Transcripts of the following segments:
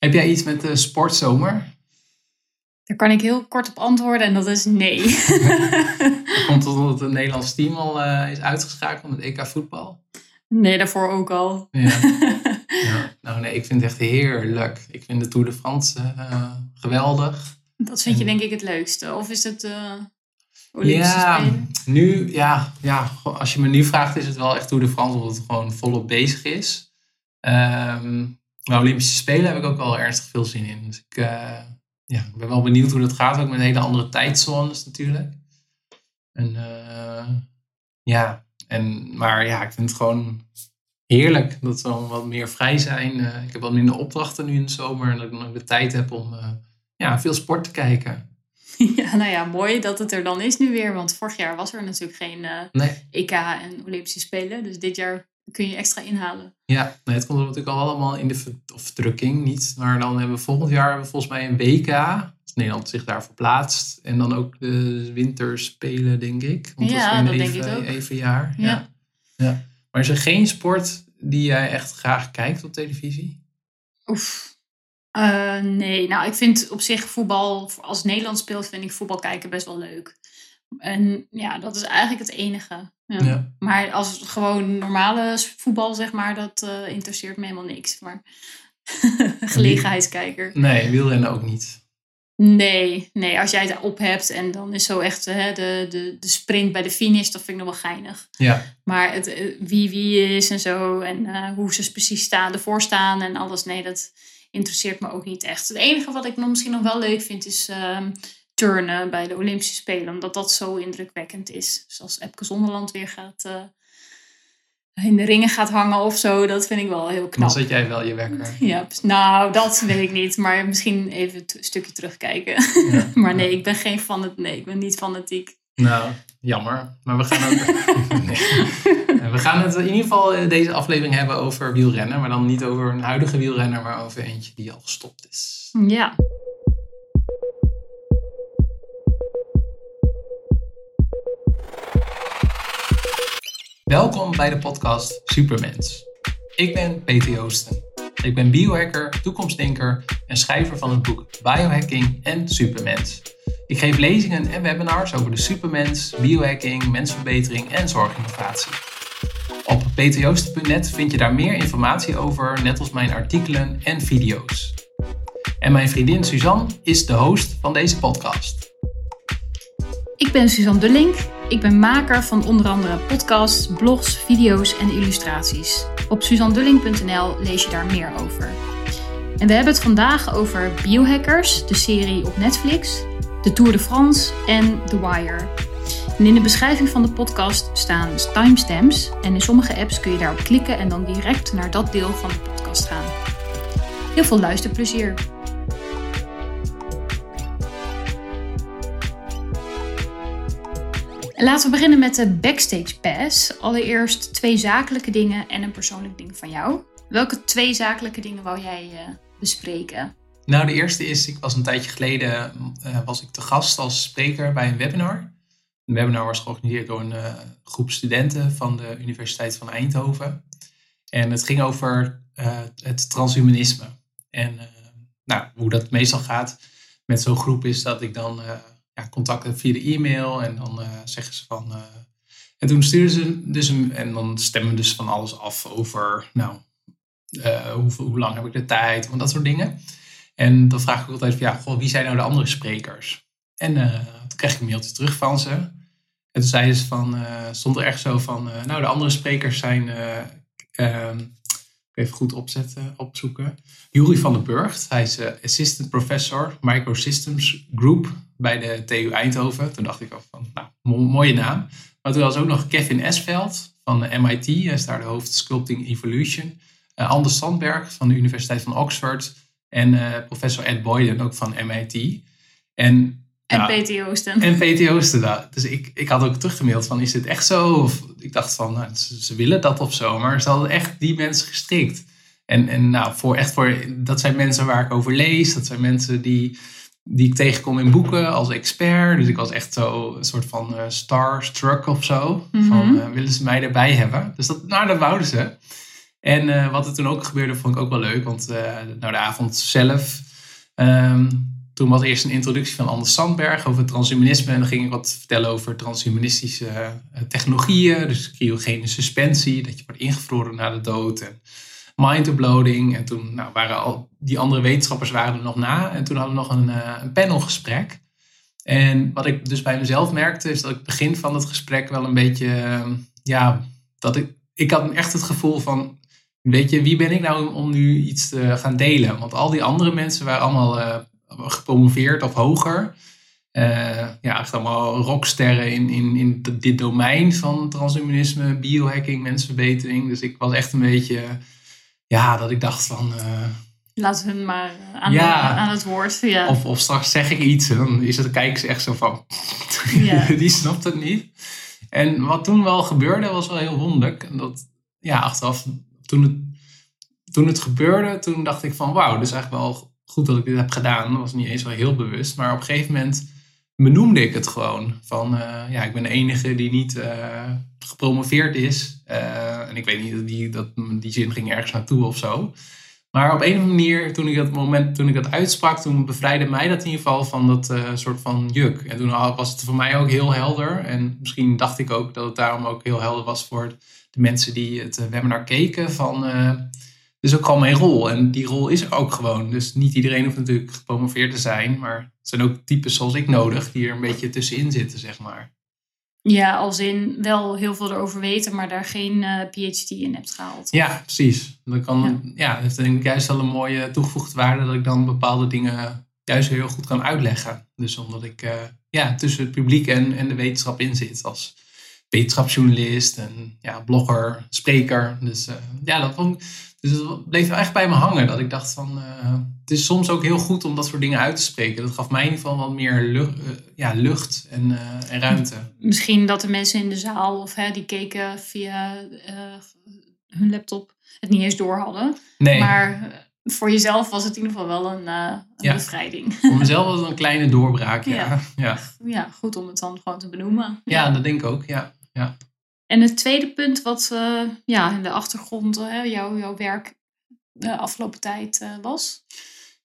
Heb jij iets met de sportzomer? Daar kan ik heel kort op antwoorden en dat is nee. Komt het omdat het Nederlands team al uh, is uitgeschakeld met EK voetbal? Nee, daarvoor ook al. Ja. ja. Nou nee, ik vind het echt heerlijk. Ik vind de Tour de France uh, geweldig. Dat vind je denk ik het leukste. Of is het uh, Olympische ja, Spelen? Nu, ja, ja, als je me nu vraagt is het wel echt Tour de France omdat het gewoon volop bezig is. Um, maar Olympische Spelen heb ik ook wel ernstig veel zin in. Dus ik, uh, ja, ben wel benieuwd hoe dat gaat. Ook met hele andere tijdzones natuurlijk. En uh, ja, en, maar ja, ik vind het gewoon heerlijk dat we wat meer vrij zijn. Uh, ik heb wat minder opdrachten nu in de zomer. En dat ik dan ook de tijd heb om ja, veel sport te kijken. Ja, nou ja, mooi dat het er dan is nu weer. Want vorig jaar was er natuurlijk geen nee. EK en Olympische Spelen. Dus dit jaar kun je extra inhalen. Ja, het komt natuurlijk al allemaal in de verdrukking niet. Maar dan hebben we volgend jaar hebben we volgens mij een WK. Als Nederland zich daarvoor plaatst. En dan ook de winterspelen, denk ik. Want ja, dat, even, denk ik ook. Even jaar. Ja. Ja. ja. Maar is er geen sport die jij echt graag kijkt op televisie? Oef. Uh, nee, nou ik vind op zich voetbal, als Nederland speelt, vind ik voetbal kijken best wel leuk. En ja, dat is eigenlijk het enige. Ja. Ja. Maar als gewoon normale voetbal, zeg maar, dat uh, interesseert me helemaal niks. Maar gelegenheidskijker. Nee, wielrennen ook niet. Nee, nee, als jij het op hebt en dan is zo echt hè, de, de, de sprint bij de finish, dat vind ik nog wel geinig. Ja. Maar het, wie wie is en zo en uh, hoe ze precies staan, ervoor staan en alles, nee, dat interesseert me ook niet echt. Het enige wat ik nog misschien nog wel leuk vind is uh, turnen bij de Olympische Spelen, omdat dat zo indrukwekkend is. Dus als Epke Zonderland weer gaat uh, in de ringen gaat hangen of zo, dat vind ik wel heel knap. Dan zet jij wel je wekker. Ja, nou, dat weet ik niet, maar misschien even een stukje terugkijken. Ja, maar nee, ik ben geen fan, nee, ik ben niet fanatiek. Nou, jammer. Maar we gaan nee. we gaan het in ieder geval deze aflevering hebben over wielrennen. Maar dan niet over een huidige wielrenner, maar over eentje die al gestopt is. Ja. Welkom bij de podcast Supermens. Ik ben Peter Joosten. Ik ben biohacker, toekomstdenker en schrijver van het boek Biohacking en Supermens. Ik geef lezingen en webinars over de supermens, biohacking, mensverbetering en zorginnovatie. Op peterjoosten.net vind je daar meer informatie over, net als mijn artikelen en video's. En mijn vriendin Suzanne is de host van deze podcast. Ik ben Suzanne Dullink. Ik ben maker van onder andere podcasts, blogs, video's en illustraties. Op suzandulling.nl lees je daar meer over. En we hebben het vandaag over Biohackers, de serie op Netflix, de Tour de France en The Wire. En in de beschrijving van de podcast staan timestamps en in sommige apps kun je daarop klikken en dan direct naar dat deel van de podcast gaan. Heel veel luisterplezier! Laten we beginnen met de Backstage Pass. Allereerst twee zakelijke dingen en een persoonlijk ding van jou. Welke twee zakelijke dingen wou jij uh, bespreken? Nou, de eerste is, ik was een tijdje geleden uh, was ik te gast als spreker bij een webinar. Een webinar was georganiseerd door een uh, groep studenten van de Universiteit van Eindhoven. En het ging over het transhumanisme. En nou, hoe dat meestal gaat met zo'n groep is dat ik dan ja, contact heb via de e-mail. En dan uh, zeggen ze van. Uh, en toen sturen ze dus een. En dan stemmen dus van alles af over. Nou, uh, hoe, hoe, lang heb ik de tijd? Want dat soort dingen. En dan vraag ik altijd van ja, goh, wie zijn nou de andere sprekers? En toen kreeg ik een mailtje terug van ze. En toen zeiden ze van, stond er echt zo van, nou de andere sprekers zijn, ehm, even goed opzetten, opzoeken. Jurie van den Burgt, hij is assistant professor Microsystems Group bij de TU Eindhoven. Toen dacht ik ook van, nou, mooie naam. Maar toen was ook nog Kevin Esveld van de MIT. Hij is daar de hoofd Sculpting Evolution. Uh, Anders Sandberg van de Universiteit van Oxford. En uh, professor Ed Boyden, ook van MIT. En, en ja, Peter Joosten. En Peter Joosten, nou, Dus ik, ik had ook teruggemaild van, is dit echt zo? Of ik dacht van, nou, ze, ze, willen dat of zo. Maar ze hadden echt die mensen gestrikt. En, en nou, voor, echt voor, dat zijn mensen waar ik over lees. Dat zijn mensen die die ik tegenkom in boeken als expert. Dus ik was echt zo een soort van uh, starstruck of zo. Mhm. Van, uh, willen ze mij erbij hebben? Dus dat, nou, dat wouden ze. En wat er toen ook gebeurde, vond ik ook wel leuk. Want nou, de avond zelf, ehm, toen was eerst een introductie van Anders Sandberg over transhumanisme. En dan ging ik wat vertellen over transhumanistische technologieën. Dus cryogene suspensie, dat je wordt ingevroren na de dood. En mind uploading. En toen nou, waren al die andere wetenschappers waren er nog na. En toen hadden we nog een, een panelgesprek. En wat ik dus bij mezelf merkte, is dat ik begin van het gesprek wel een beetje, ehm, ja, dat ik, ik had echt het gevoel van, weet je, wie ben ik nou om nu iets te gaan delen? Want al die andere mensen waren allemaal gepromoveerd of hoger. Uh, ja, echt allemaal rocksterren in, in, in dit domein van transhumanisme, biohacking, mensverbetering. Dus ik was echt een beetje, ja, dat ik dacht van, uh, Laten we hun maar eh, aan, ja. aan het woord. Ja. Of, of straks zeg ik iets en dan is het, kijken ze echt zo van, ja. die snapt het niet. En wat toen wel gebeurde was wel heel wonderlijk. En dat, ja, achteraf, toen het, toen het gebeurde, toen dacht ik van wauw, dus eigenlijk wel goed dat ik dit heb gedaan. Dat was niet eens wel heel bewust. Maar op een gegeven moment benoemde ik het gewoon. Van uh, ja, ik ben de enige die niet uh, gepromoveerd is. Uh, en ik weet niet, die, dat, die zin ging ergens naartoe of zo. Maar op een of andere manier, toen ik dat moment, toen ik dat uitsprak, toen bevrijdde mij dat in ieder geval van dat soort van juk. En toen was het voor mij ook heel helder. En misschien dacht ik ook dat het daarom ook heel helder was voor de mensen die het eh, webinar keken. Van, dus ook gewoon mijn rol. En die rol is er ook gewoon. Dus niet iedereen hoeft natuurlijk gepromoveerd te zijn. Maar er zijn ook types zoals ik nodig die er een beetje tussenin zitten, zeg maar. Ja, als in wel heel veel erover weten, maar daar geen uh, PhD in hebt gehaald. Ja, precies. Dat kan, ja. ja, dat heeft denk ik juist wel een mooie toegevoegde waarde dat ik dan bepaalde dingen juist heel goed kan uitleggen. Dus omdat ik uh, ja, tussen het publiek en, en de wetenschap in zit als wetenschapsjournalist en ja, blogger, spreker. Dus uh, ja, dat vond ik dus het bleef echt bij me hangen. Dat ik dacht van, uh, het is soms ook heel goed om dat soort dingen uit te spreken. Dat gaf mij in ieder geval wat meer lucht, uh, ja, lucht en, uh, en, ruimte. Misschien dat de mensen in de zaal of hè, die keken via hun laptop het niet eens door hadden. Nee. Maar voor jezelf was het in ieder geval wel een, een ja. bevrijding. Voor mezelf was het een kleine doorbraak, ja. Ja. ja. ja. goed om het dan gewoon te benoemen. Ja, dat denk ik ook, ja. ja. En het tweede punt wat uh, ja, in de achtergrond uh, jouw, jouw werk de afgelopen tijd was?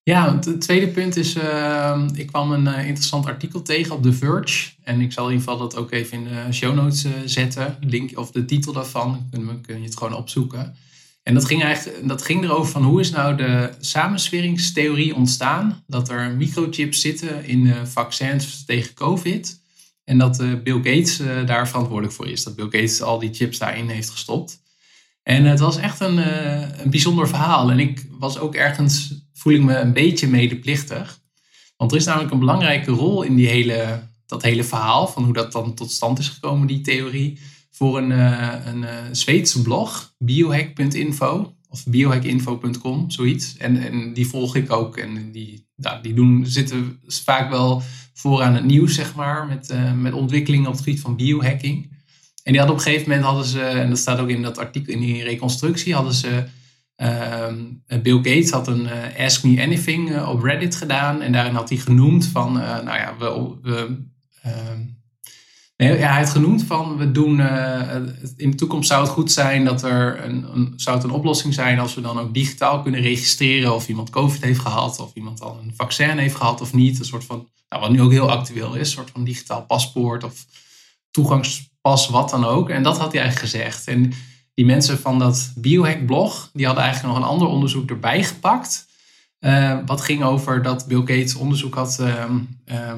Ja, het tweede punt is, ehm, ik kwam een interessant artikel tegen op The Verge. En ik zal in ieder geval dat ook even in de show notes zetten. Link, of de titel daarvan, kun, kun je het gewoon opzoeken. En dat ging, eigenlijk, dat ging erover van hoe is nou de samensweringstheorie ontstaan? Dat er microchips zitten in vaccins tegen COVID... En dat uh, Bill Gates uh, daar verantwoordelijk voor is. Dat Bill Gates al die chips daarin heeft gestopt. En het was echt een, uh, een bijzonder verhaal. En ik was ook ergens, voel ik me een beetje medeplichtig. Want er is namelijk een belangrijke rol in die hele, dat hele verhaal. Van hoe dat dan tot stand is gekomen, die theorie. Voor een, een Zweedse blog, biohack.info. Of biohackinfo.com, zoiets. En, en die volg ik ook. En die, nou, die doen, zitten vaak wel vooraan het nieuws, zeg maar, met, uh, met ontwikkelingen op het gebied van biohacking. En die hadden op een gegeven moment hadden ze, en dat staat ook in dat artikel, in die reconstructie, hadden ze. Uh, Bill Gates had een uh, Ask Me Anything op Reddit gedaan. En daarin had hij genoemd van, nou ja, we, we ehm, Nee, ja, hij heeft genoemd van we doen in de toekomst zou het goed zijn dat er een, een, zou het een oplossing zijn als we dan ook digitaal kunnen registreren of iemand COVID heeft gehad of iemand al een vaccin heeft gehad of niet. Een soort van nou, wat nu ook heel actueel is, een soort van digitaal paspoort of toegangspas, wat dan ook. En dat had hij eigenlijk gezegd. En die mensen van dat biohack-blog, die hadden eigenlijk nog een ander onderzoek erbij gepakt. Uh, wat ging over dat Bill Gates onderzoek had uh, uh,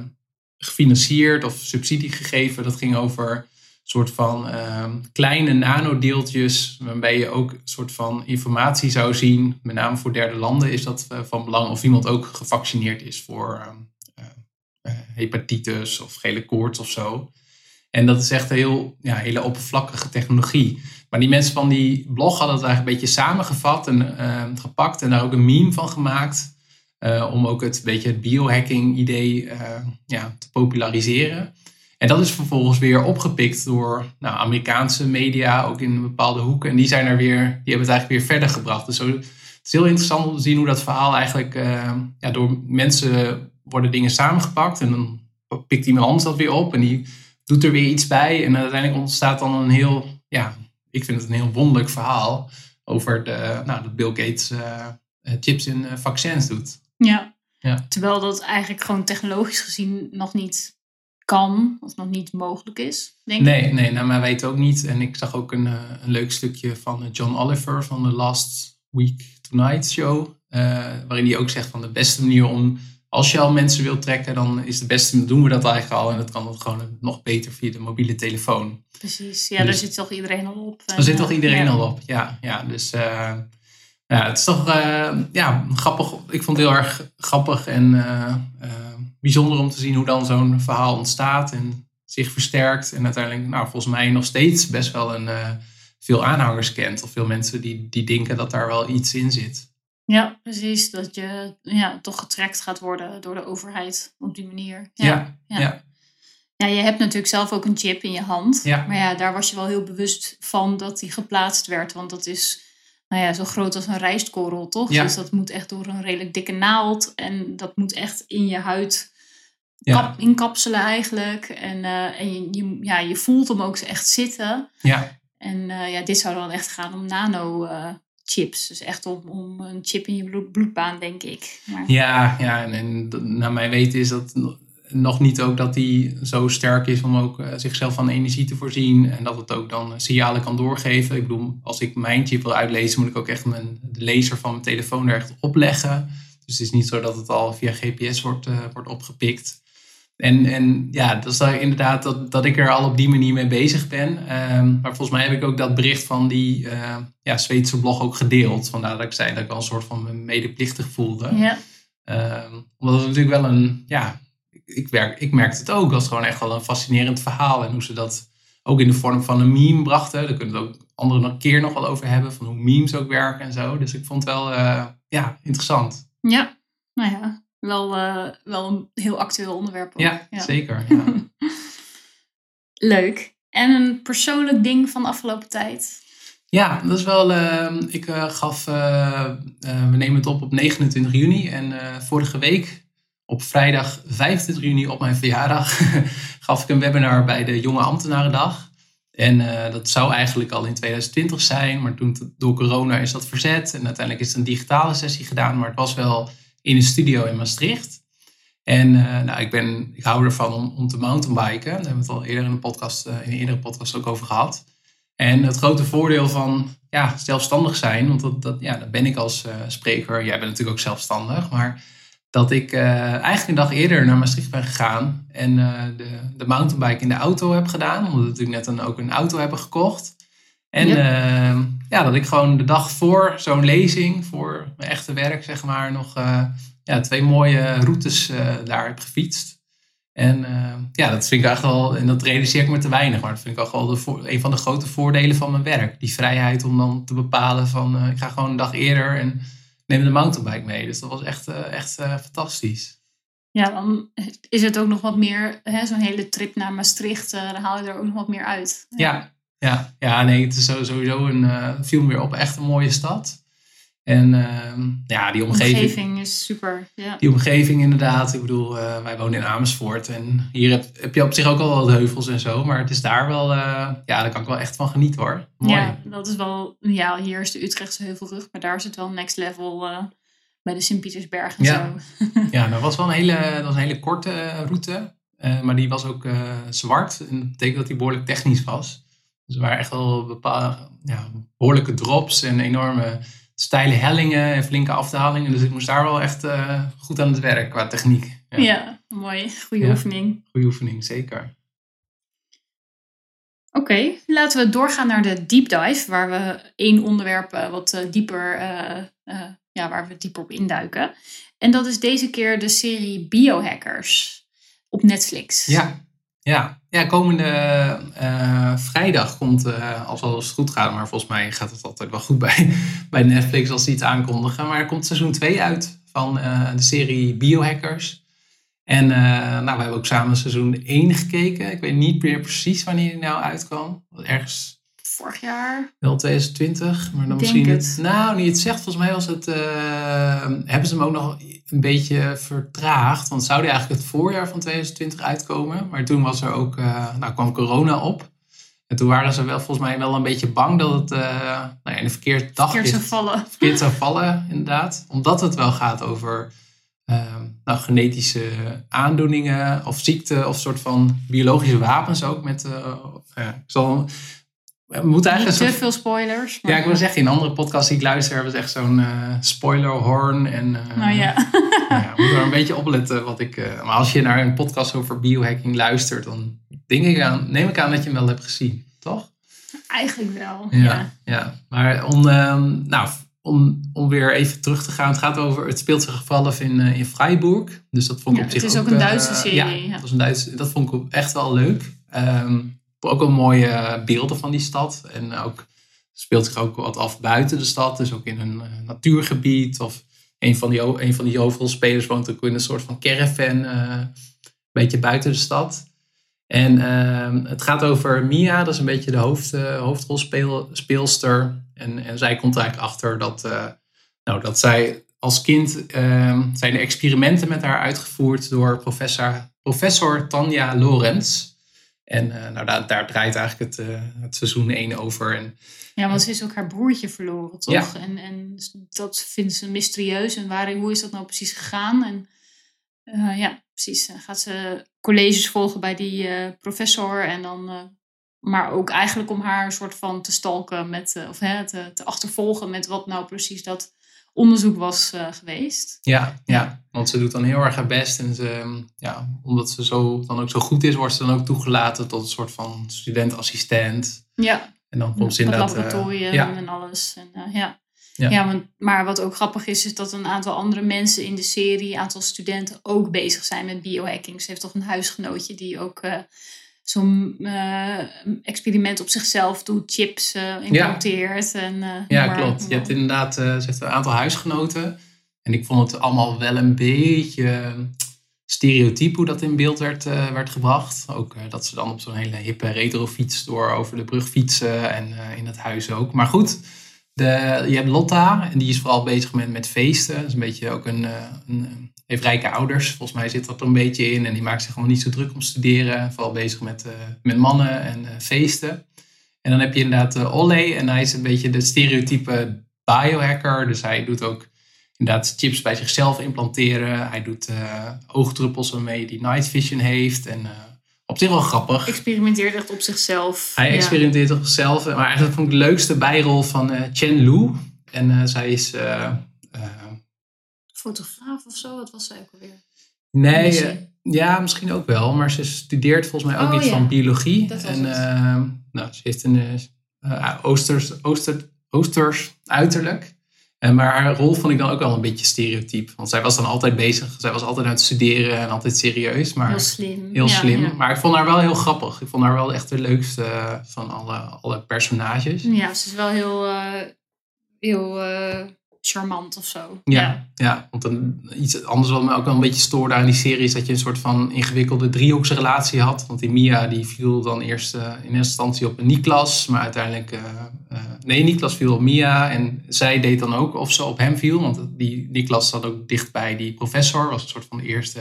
gefinancierd of subsidie gegeven. Dat ging over soort van ehm, kleine nanodeeltjes, waarbij je ook een soort van informatie zou zien. Met name voor derde landen is dat eh, van belang of iemand ook gevaccineerd is voor ehm, eh, hepatitis of gele koorts of zo. En dat is echt een heel, ja, hele oppervlakkige technologie. Maar die mensen van die blog hadden het eigenlijk een beetje samengevat en uh, gepakt en daar ook een meme van gemaakt. Uh, om ook het, beetje het biohacking idee uh, ja, te populariseren. En dat is vervolgens weer opgepikt door nou, Amerikaanse media, ook in bepaalde hoeken. En die zijn er weer, die hebben het eigenlijk weer verder gebracht. Dus zo, het is heel interessant om te zien hoe dat verhaal eigenlijk uh, ja, door mensen worden dingen samengepakt en dan pikt iemand anders dat weer op en die doet er weer iets bij. En uiteindelijk ontstaat dan een heel, ja, ik vind het een heel wonderlijk verhaal. over de, nou, dat Bill Gates chips in vaccins doet. Ja. Ja. terwijl dat eigenlijk gewoon technologisch gezien nog niet kan of nog niet mogelijk is, denk ik. Nee, nee nou, maar weet ook niet. En ik zag ook een, een leuk stukje van John Oliver van de Last Week Tonight show. waarin hij ook zegt van de beste manier om als je al mensen wilt trekken, dan is het beste, doen we dat eigenlijk al. En dat kan dan gewoon nog beter via de mobiele telefoon. Precies, ja, daar dus zit toch iedereen al op. Daar zit toch iedereen al op, ja. ja dus uh, ja, het is toch uh, ja, grappig. Ik vond het heel erg grappig en uh, bijzonder om te zien hoe dan zo'n verhaal ontstaat en zich versterkt. En uiteindelijk, nou, volgens mij nog steeds best wel een, veel aanhangers kent. Of veel mensen die, die denken dat daar wel iets in zit. Ja, precies. Dat je ja, toch getrekt gaat worden door de overheid op die manier. Ja, ja. ja. ja. je hebt natuurlijk zelf ook een chip in je hand. Ja. Maar ja, daar was je wel heel bewust van dat die geplaatst werd. Want dat is nou ja, zo groot als een rijstkorrel, toch? Ja. Dus dat moet echt door een redelijk dikke naald. En dat moet echt in je huid Ja. kap, inkapselen eigenlijk. En, eh, en je, je, ja, je voelt hem ook echt zitten. Ja, En eh, ja, dit zou dan echt gaan om nano eh, chips. Dus echt om, om een chip in je bloed, bloedbaan, denk ik. Maar, ja, ja. En, en naar mijn weten is dat nog niet ook dat die zo sterk is om ook eh, zichzelf van energie te voorzien. En dat het ook dan eh, signalen kan doorgeven. Ik bedoel, als ik mijn chip wil uitlezen, moet ik ook echt mijn, de laser van mijn telefoon er echt op leggen. Dus het is niet zo dat het al via GPS wordt, eh, wordt opgepikt. En, en ja, dat is inderdaad dat, dat ik er al op die manier mee bezig ben. Ehm, maar volgens mij heb ik ook dat bericht van die eh, ja, Zweedse blog ook gedeeld. Vandaar dat ik zei dat ik al een soort van me medeplichtig voelde. ja. Ehm, omdat het natuurlijk wel een, ja, ik, werk, ik merkte het ook als gewoon echt wel een fascinerend verhaal. En hoe ze dat ook in de vorm van een meme brachten. Daar kunnen we het ook andere nog- keer nog wel over hebben. Van hoe memes ook werken en zo. Dus ik vond het wel, eh, ja, interessant. Ja, nou ja, wel, eh, wel een heel actueel onderwerp. ook. Ja, zeker. Ja. Leuk. En een persoonlijk ding van de afgelopen tijd. Ja, dat is wel. eh, ik eh, gaf. we nemen het op op 29 juni. En vorige week, op vrijdag 25 juni, op mijn verjaardag, gaf ik een webinar bij de Jonge Ambtenarendag. En eh, dat zou eigenlijk al in 2020 zijn, maar toen door corona is dat verzet. En uiteindelijk is het een digitale sessie gedaan, maar het was wel in een studio in Maastricht. En eh, nou, ik, ben, ik hou ervan om, om te mountainbiken. Daar hebben we het al eerder in, de podcast, eh, in een eerdere podcast ook over gehad. En het grote voordeel van ja, zelfstandig zijn, want dat, dat, ja, dat ben ik als spreker. Jij bent natuurlijk ook zelfstandig, maar dat ik eh, eigenlijk een dag eerder naar Maastricht ben gegaan en eh, de, de mountainbike in de auto heb gedaan, omdat we natuurlijk net een, ook een auto hebben gekocht. En Yep. eh, ja, dat ik gewoon de dag voor zo'n lezing, voor mijn echte werk zeg maar, nog eh, ja, twee mooie routes daar heb gefietst. En eh, ja, dat vind ik echt wel, en dat realiseer ik me te weinig, maar dat vind ik ook wel de voor- een van de grote voordelen van mijn werk. Die vrijheid om dan te bepalen van, ik ga gewoon een dag eerder en neem de mountainbike mee. Dus dat was echt, eh, echt eh, fantastisch. Ja, dan is het ook nog wat meer, hè, zo'n hele trip naar Maastricht, eh, dan haal je er ook nog wat meer uit. Ja, ja, ja nee, het is sowieso een, eh viel me weer op, echt een mooie stad. En ehm, ja, die omgeving, omgeving is super. Ja. die omgeving inderdaad. Ik bedoel, eh, wij wonen in Amersfoort en hier heb, heb je op zich ook al wat heuvels en zo. Maar het is daar wel, eh, ja, daar kan ik wel echt van genieten hoor. Mooi. ja, dat is wel, ja, hier is de Utrechtse Heuvelrug, maar daar is het wel next level eh, bij de Sint-Pietersberg en Ja. zo. Ja, dat was wel een hele, dat was een hele korte route. maar die was ook zwart. En dat betekent dat die behoorlijk technisch was. Dus er waren echt wel bepaalde, ja, behoorlijke drops en enorme steile hellingen en flinke afdalingen. Dus ik moest daar wel echt eh, goed aan het werk qua techniek. Ja, Ja, mooi. Goede Ja. oefening. Goede oefening, zeker. Oké, laten we doorgaan naar de deep dive, waar we één onderwerp eh, wat eh, dieper, ja, waar we dieper op induiken. En dat is deze keer de serie Biohackers op Netflix. Ja, ja. ja komende eh, vrijdag komt, eh, als alles goed gaat, maar volgens mij gaat het altijd wel goed bij, bij Netflix als ze iets aankondigen. Maar er komt seizoen 2 uit van eh, de serie Biohackers. En nou, we hebben ook samen seizoen 1 gekeken. Ik weet niet meer precies wanneer die nou uitkwam. Ergens Vorig jaar. wel 2020, maar dan misschien het. Nou, niet het zegt. Volgens mij was het. hebben ze hem ook nog een beetje vertraagd? Want zou die eigenlijk het voorjaar van 2020 uitkomen? Maar toen was er ook. eh, nou, kwam corona op. En toen waren ze wel volgens mij wel een beetje bang dat het uh, nou ja, in de verkeerde dag Verkeerd zou vallen. Verkeerd zou vallen, inderdaad. Omdat het wel gaat over uh, nou, genetische aandoeningen of ziekten of soort van biologische wapens ook. Met, uh, ik zal, we moeten eigenlijk Niet te veel spoilers. Maar... Ja, ik wil zeggen, in andere podcasts die ik luister hebben ze echt zo'n uh, spoiler horn. En nou ja. nou ja, moet er een beetje opletten wat ik... maar als je naar een podcast over biohacking luistert, dan denk ik aan, neem ik aan dat je hem wel hebt gezien, toch? Eigenlijk wel, ja. Ja, ja. maar om, um, nou, om, om weer even terug te gaan. Het gaat over, het speelt zich af in, in Freiburg. Dus dat vond ik ja, op zich Het is ook, een Duitse serie. Ja, ja. Dat, was een Duitse, dat vond ik echt wel leuk. Um, ook wel mooie beelden van die stad. En ook speelt zich ook wat af buiten de stad. Dus ook in een uh, natuurgebied. Of een van die, een van die hoofdrolspelers woont ook in een soort van caravan. Een beetje buiten de stad. En uh, het gaat over Mia, dat is een beetje de hoofd, hoofdrolspeelster. En, en zij komt er eigenlijk achter dat, nou, dat zij als kind ehm, zijn er experimenten met haar uitgevoerd door professor, professor Tanja Lorenz. En eh, nou, daar, daar, draait eigenlijk het, het seizoen 1 over. En, ja, want ze is ook haar broertje verloren, toch? Ja. En, en dat vindt ze mysterieus. En waar, hoe is dat nou precies gegaan? En ja, precies. gaat ze colleges volgen bij die professor. En dan, maar ook eigenlijk om haar een soort van te stalken met, of hè, te, te, achtervolgen met wat nou precies dat onderzoek was geweest. Ja, ja, want ze doet dan heel erg haar best. En ze, ehm, ja, omdat ze zo, dan ook zo goed is, wordt ze dan ook toegelaten tot een soort van student-assistent. Ja. En dan komt ze in dat laboratorium ja. en alles. En, ja. Ja, ja maar wat ook grappig is, is dat een aantal andere mensen in de serie, een aantal studenten ook bezig zijn met biohacking. Ze heeft toch een huisgenootje die ook uh, zo'n uh, experiment op zichzelf doet, chips uh, implanteert. Ja, en, ja klopt. Je hebt inderdaad ze heeft een aantal huisgenoten. En ik vond het allemaal wel een beetje stereotyp hoe dat in beeld werd, werd gebracht. Ook dat ze dan op zo'n hele hippe retrofiets door over de brug fietsen en in het huis ook. Maar goed, de, je hebt Lotta, en die is vooral bezig met, met feesten. Dat is een beetje ook een, eh, een, heeft rijke ouders. Volgens mij zit dat er een beetje in. En die maakt zich gewoon niet zo druk om studeren. Vooral bezig met, uh, met mannen en uh, feesten. En dan heb je inderdaad uh, Olle. En hij is een beetje de stereotype biohacker. Dus hij doet ook inderdaad chips bij zichzelf implanteren. Hij doet oogdruppels waarmee hij night vision heeft. En op zich wel grappig. Experimenteert echt op zichzelf. Hij experimenteert op zichzelf. Maar eigenlijk vond ik de leukste bijrol van Chen Lu. En zij is... Fotograaf of zo? Wat was zij ook alweer? Nee, ja, misschien ook wel. Maar ze studeert volgens mij ook oh, iets van biologie. Dat en nou, ze heeft een Oosters, Ooster, Oosters uiterlijk. En maar haar rol vond ik dan ook wel een beetje stereotyp. Want zij was dan altijd bezig. Zij was altijd aan het studeren en altijd serieus. Maar heel slim. Heel slim. Maar ik vond haar wel heel grappig. Ik vond haar wel echt de leukste van alle, alle personages. Ja, ze is wel heel, uh, heel uh, charmant of zo. Ja, ja. want een, iets anders wat me ook wel een beetje stoorde aan die serie is dat je een soort van ingewikkelde driehoeksrelatie had. Want die Mia die viel dan eerst uh, in eerste instantie op een Niklas, maar uiteindelijk. Uh, uh, nee, Niklas viel op Mia en zij deed dan ook of ze op hem viel. Want die Niklas zat ook dicht bij die professor, was een soort van de eerste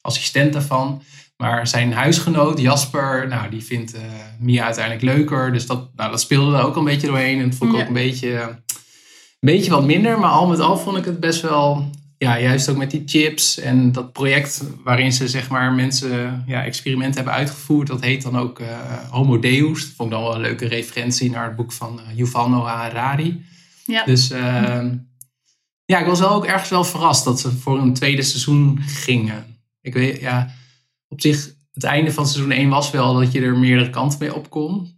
assistent daarvan. Maar zijn huisgenoot Jasper, nou, die vindt Mia uiteindelijk leuker. Dus dat, nou, dat speelde er ook een beetje doorheen. En dat vond ik ook een beetje beetje wat minder, maar al met al vond ik het best wel, ja, juist ook met die chips en dat project waarin ze zeg maar mensen ja, experimenten hebben uitgevoerd. Dat heet dan ook uh, Homo Deus. Dat vond ik dan wel een leuke referentie naar het boek van uh, Yuval Noah Harari. Ja. Dus uh, ja, ik was wel ook ergens wel verrast dat ze voor een tweede seizoen gingen. Ik weet, ja, op zich, het einde van seizoen 1 was wel dat je er meerdere kanten mee op kon.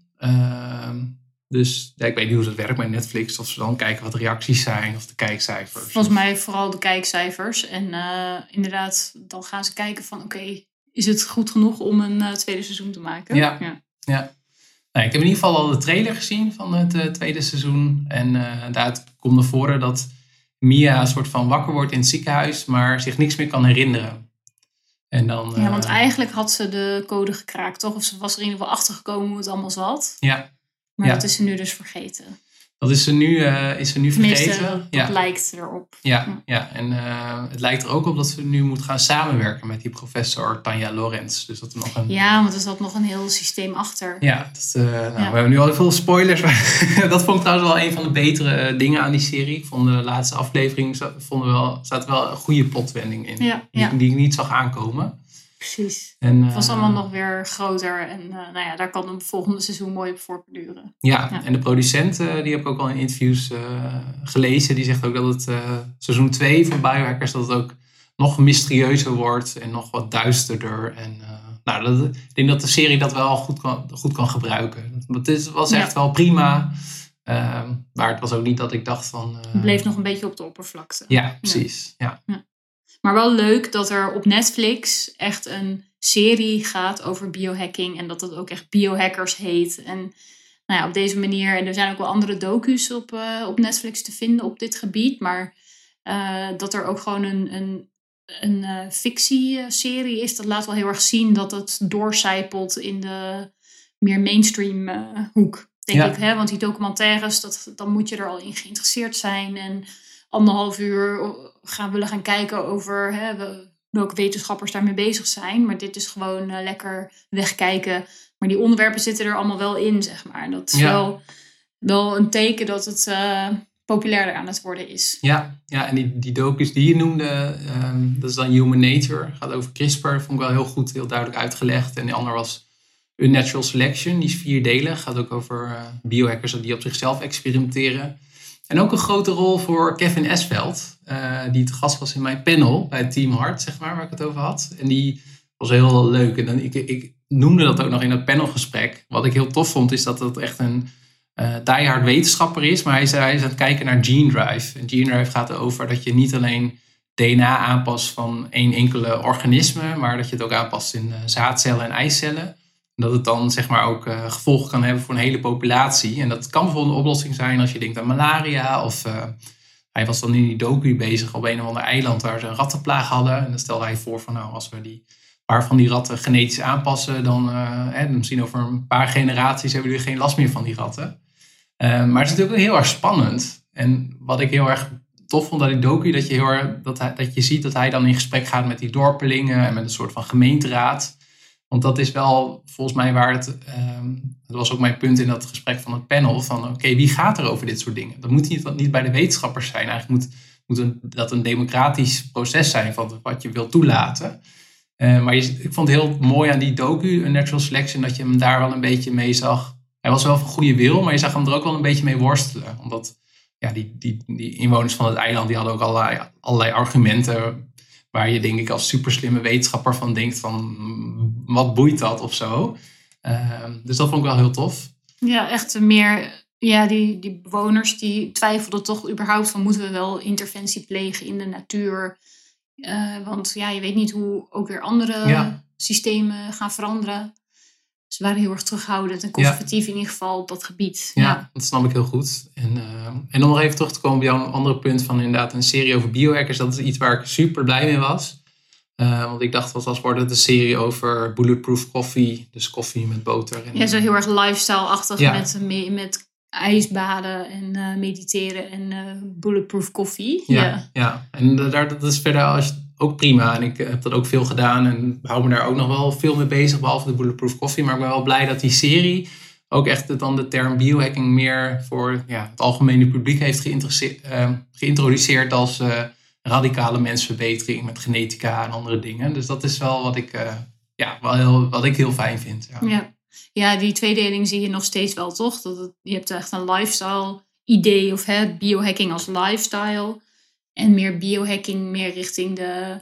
Dus ja, ik weet niet hoe dat werkt bij Netflix. Of ze dan kijken wat de reacties zijn of de kijkcijfers. Volgens mij vooral de kijkcijfers. En uh, inderdaad, dan gaan ze kijken van oké, is het goed genoeg om een uh, tweede seizoen te maken? Ja, ja. ja. Nou, ik heb in ieder geval al de trailer gezien van het uh, tweede seizoen. En daaruit komt naar voren dat Mia een soort van wakker wordt in het ziekenhuis, maar zich niks meer kan herinneren. En dan, ja, want eigenlijk had ze de code gekraakt, toch? Of ze was er in ieder geval achtergekomen hoe het allemaal zat. Ja. Maar dat is ze nu dus vergeten. Dat is ze nu, uh, is ze nu Tenminste, vergeten. dat, lijkt erop. Ja, ja. en uh, het lijkt er ook op dat ze nu moet gaan samenwerken met die professor Tanja Lorenz. Dus dat er nog een... Ja, want er zat nog een heel systeem achter. Ja, dat, uh, nou, we hebben nu al veel spoilers. Maar dat vond ik trouwens wel een van de betere dingen aan die serie. Ik vond de laatste aflevering vonden wel, zat wel een goede plotwending in. Ja, die, die ik niet zag aankomen. Precies. En, Het was eh, allemaal nog weer groter. En nou ja, daar kan een volgende seizoen mooi op voortborduren. Ja, Ja. en de producent, eh, die heb ik ook al in interviews eh, gelezen. Die zegt ook dat het eh, seizoen 2 van Biohackers dat het ook nog mysterieuzer wordt en nog wat duisterder. En eh, nou, dat, ik denk dat de serie dat wel goed kan, goed kan gebruiken. Want het was echt wel prima. Ehm, maar het was ook niet dat ik dacht van... eh, Het bleef nog een beetje op de oppervlakte. Ja, precies. Ja. Maar wel leuk dat er op Netflix echt een serie gaat over biohacking. En dat het ook echt biohackers heet. En nou ja, op deze manier. En er zijn ook wel andere docu's op, eh, op Netflix te vinden op dit gebied. Maar eh, dat er ook gewoon een, een, een eh, fictieserie is. Dat laat wel heel erg zien dat het doorcijpelt in de meer mainstream hoek. Denk Ja. ik. Hè? Want die documentaires, dat, dan moet je er al in geïnteresseerd zijn. En anderhalf uur gaan willen gaan kijken over hè, we- welke wetenschappers daarmee bezig zijn. Maar dit is gewoon eh, lekker wegkijken. Maar die onderwerpen zitten er allemaal wel in, zeg maar. Dat is Ja. wel, wel een teken dat het eh, populairder aan het worden is. Ja, ja, en die, die docus die je noemde, ehm, dat is dan Human Nature. Gaat over CRISPR, vond ik wel heel goed, heel duidelijk uitgelegd. En de ander was Unnatural Selection, die is vier delen. Gaat ook over eh, biohackers die op zichzelf experimenteren. En ook een grote rol voor Kevin Esveld, eh, die te gast was in mijn panel bij Team Hart, zeg maar, waar ik het over had. En die was heel leuk. En dan, ik, ik noemde dat ook nog in het panelgesprek. Wat ik heel tof vond, is dat het echt een eh diehard wetenschapper is. Maar hij is, hij is kijken naar Gene Drive. En Gene Drive gaat erover dat je niet alleen DNA aanpast van één enkele organisme, maar dat je het ook aanpast in eh, zaadcellen en eicellen. Dat het dan zeg maar ook eh, gevolgen kan hebben voor een hele populatie. En dat kan bijvoorbeeld een oplossing zijn als je denkt aan malaria. Of eh, hij was dan in die docu bezig op een of ander eiland waar ze een rattenplaag hadden. En dan stelde hij voor van nou, als we die paar van die ratten genetisch aanpassen, dan eh, misschien over een paar generaties hebben jullie geen last meer van die ratten. Maar het is natuurlijk heel erg spannend. En wat ik heel erg tof vond aan die docu, dat je, heel erg, dat, hij, dat je ziet dat hij dan in gesprek gaat met die dorpelingen en met een soort van gemeenteraad. Want dat is wel volgens mij waar het. ehm, dat was ook mijn punt in dat gesprek van het panel. Van oké, wie gaat er over dit soort dingen? Dat moet niet, niet bij de wetenschappers zijn. Eigenlijk moet, moet een, dat een democratisch proces zijn van wat je wilt toelaten. Eh, maar je, ik vond het heel mooi aan die docu, A Natural Selection, dat je hem daar wel een beetje mee zag. Hij was wel van goede wil, maar je zag hem er ook wel een beetje mee worstelen. Omdat ja, die, die, die inwoners van het eiland die hadden ook allerlei, allerlei argumenten waar je denk ik als superslimme wetenschapper van denkt van mm, wat boeit dat of zo. Ehm, dus dat vond ik wel heel tof. Ja, echt meer. Ja, die, die bewoners die twijfelden toch überhaupt van moeten we wel interventie plegen in de natuur. Eh, want ja, je weet niet hoe ook weer andere Ja. systemen gaan veranderen. Ze waren heel erg terughoudend en conservatief in ieder geval op dat gebied. Ja, dat snap ik heel goed. En, eh, en om nog even terug te komen op jouw andere punt van inderdaad een serie over biohackers. Dat is iets waar ik super blij mee was. Eh, want ik dacht, wat was wordt het een serie over bulletproof koffie. Dus koffie met boter. En, Ja, zo heel erg lifestyle-achtig Ja. met, me- met ijsbaden en eh, mediteren en bulletproof koffie. Ja, Ja. en da- daar, dat is verder als, ook prima. En ik eh, heb dat ook veel gedaan en hou me daar ook nog wel veel mee bezig, behalve de Bulletproof Coffee. Maar ik ben wel blij dat die serie ook echt dan de term biohacking meer voor ja, het algemene publiek heeft geïnteresse- eh, geïntroduceerd als eh, radicale mensverbetering met genetica en andere dingen. Dus dat is wel wat ik, eh, ja, wel heel, wat ik heel fijn vind. Ja. Ja. die tweedeling zie je nog steeds wel, toch? Dat je hebt echt een lifestyle idee of hè, biohacking als lifestyle. En meer biohacking meer richting de,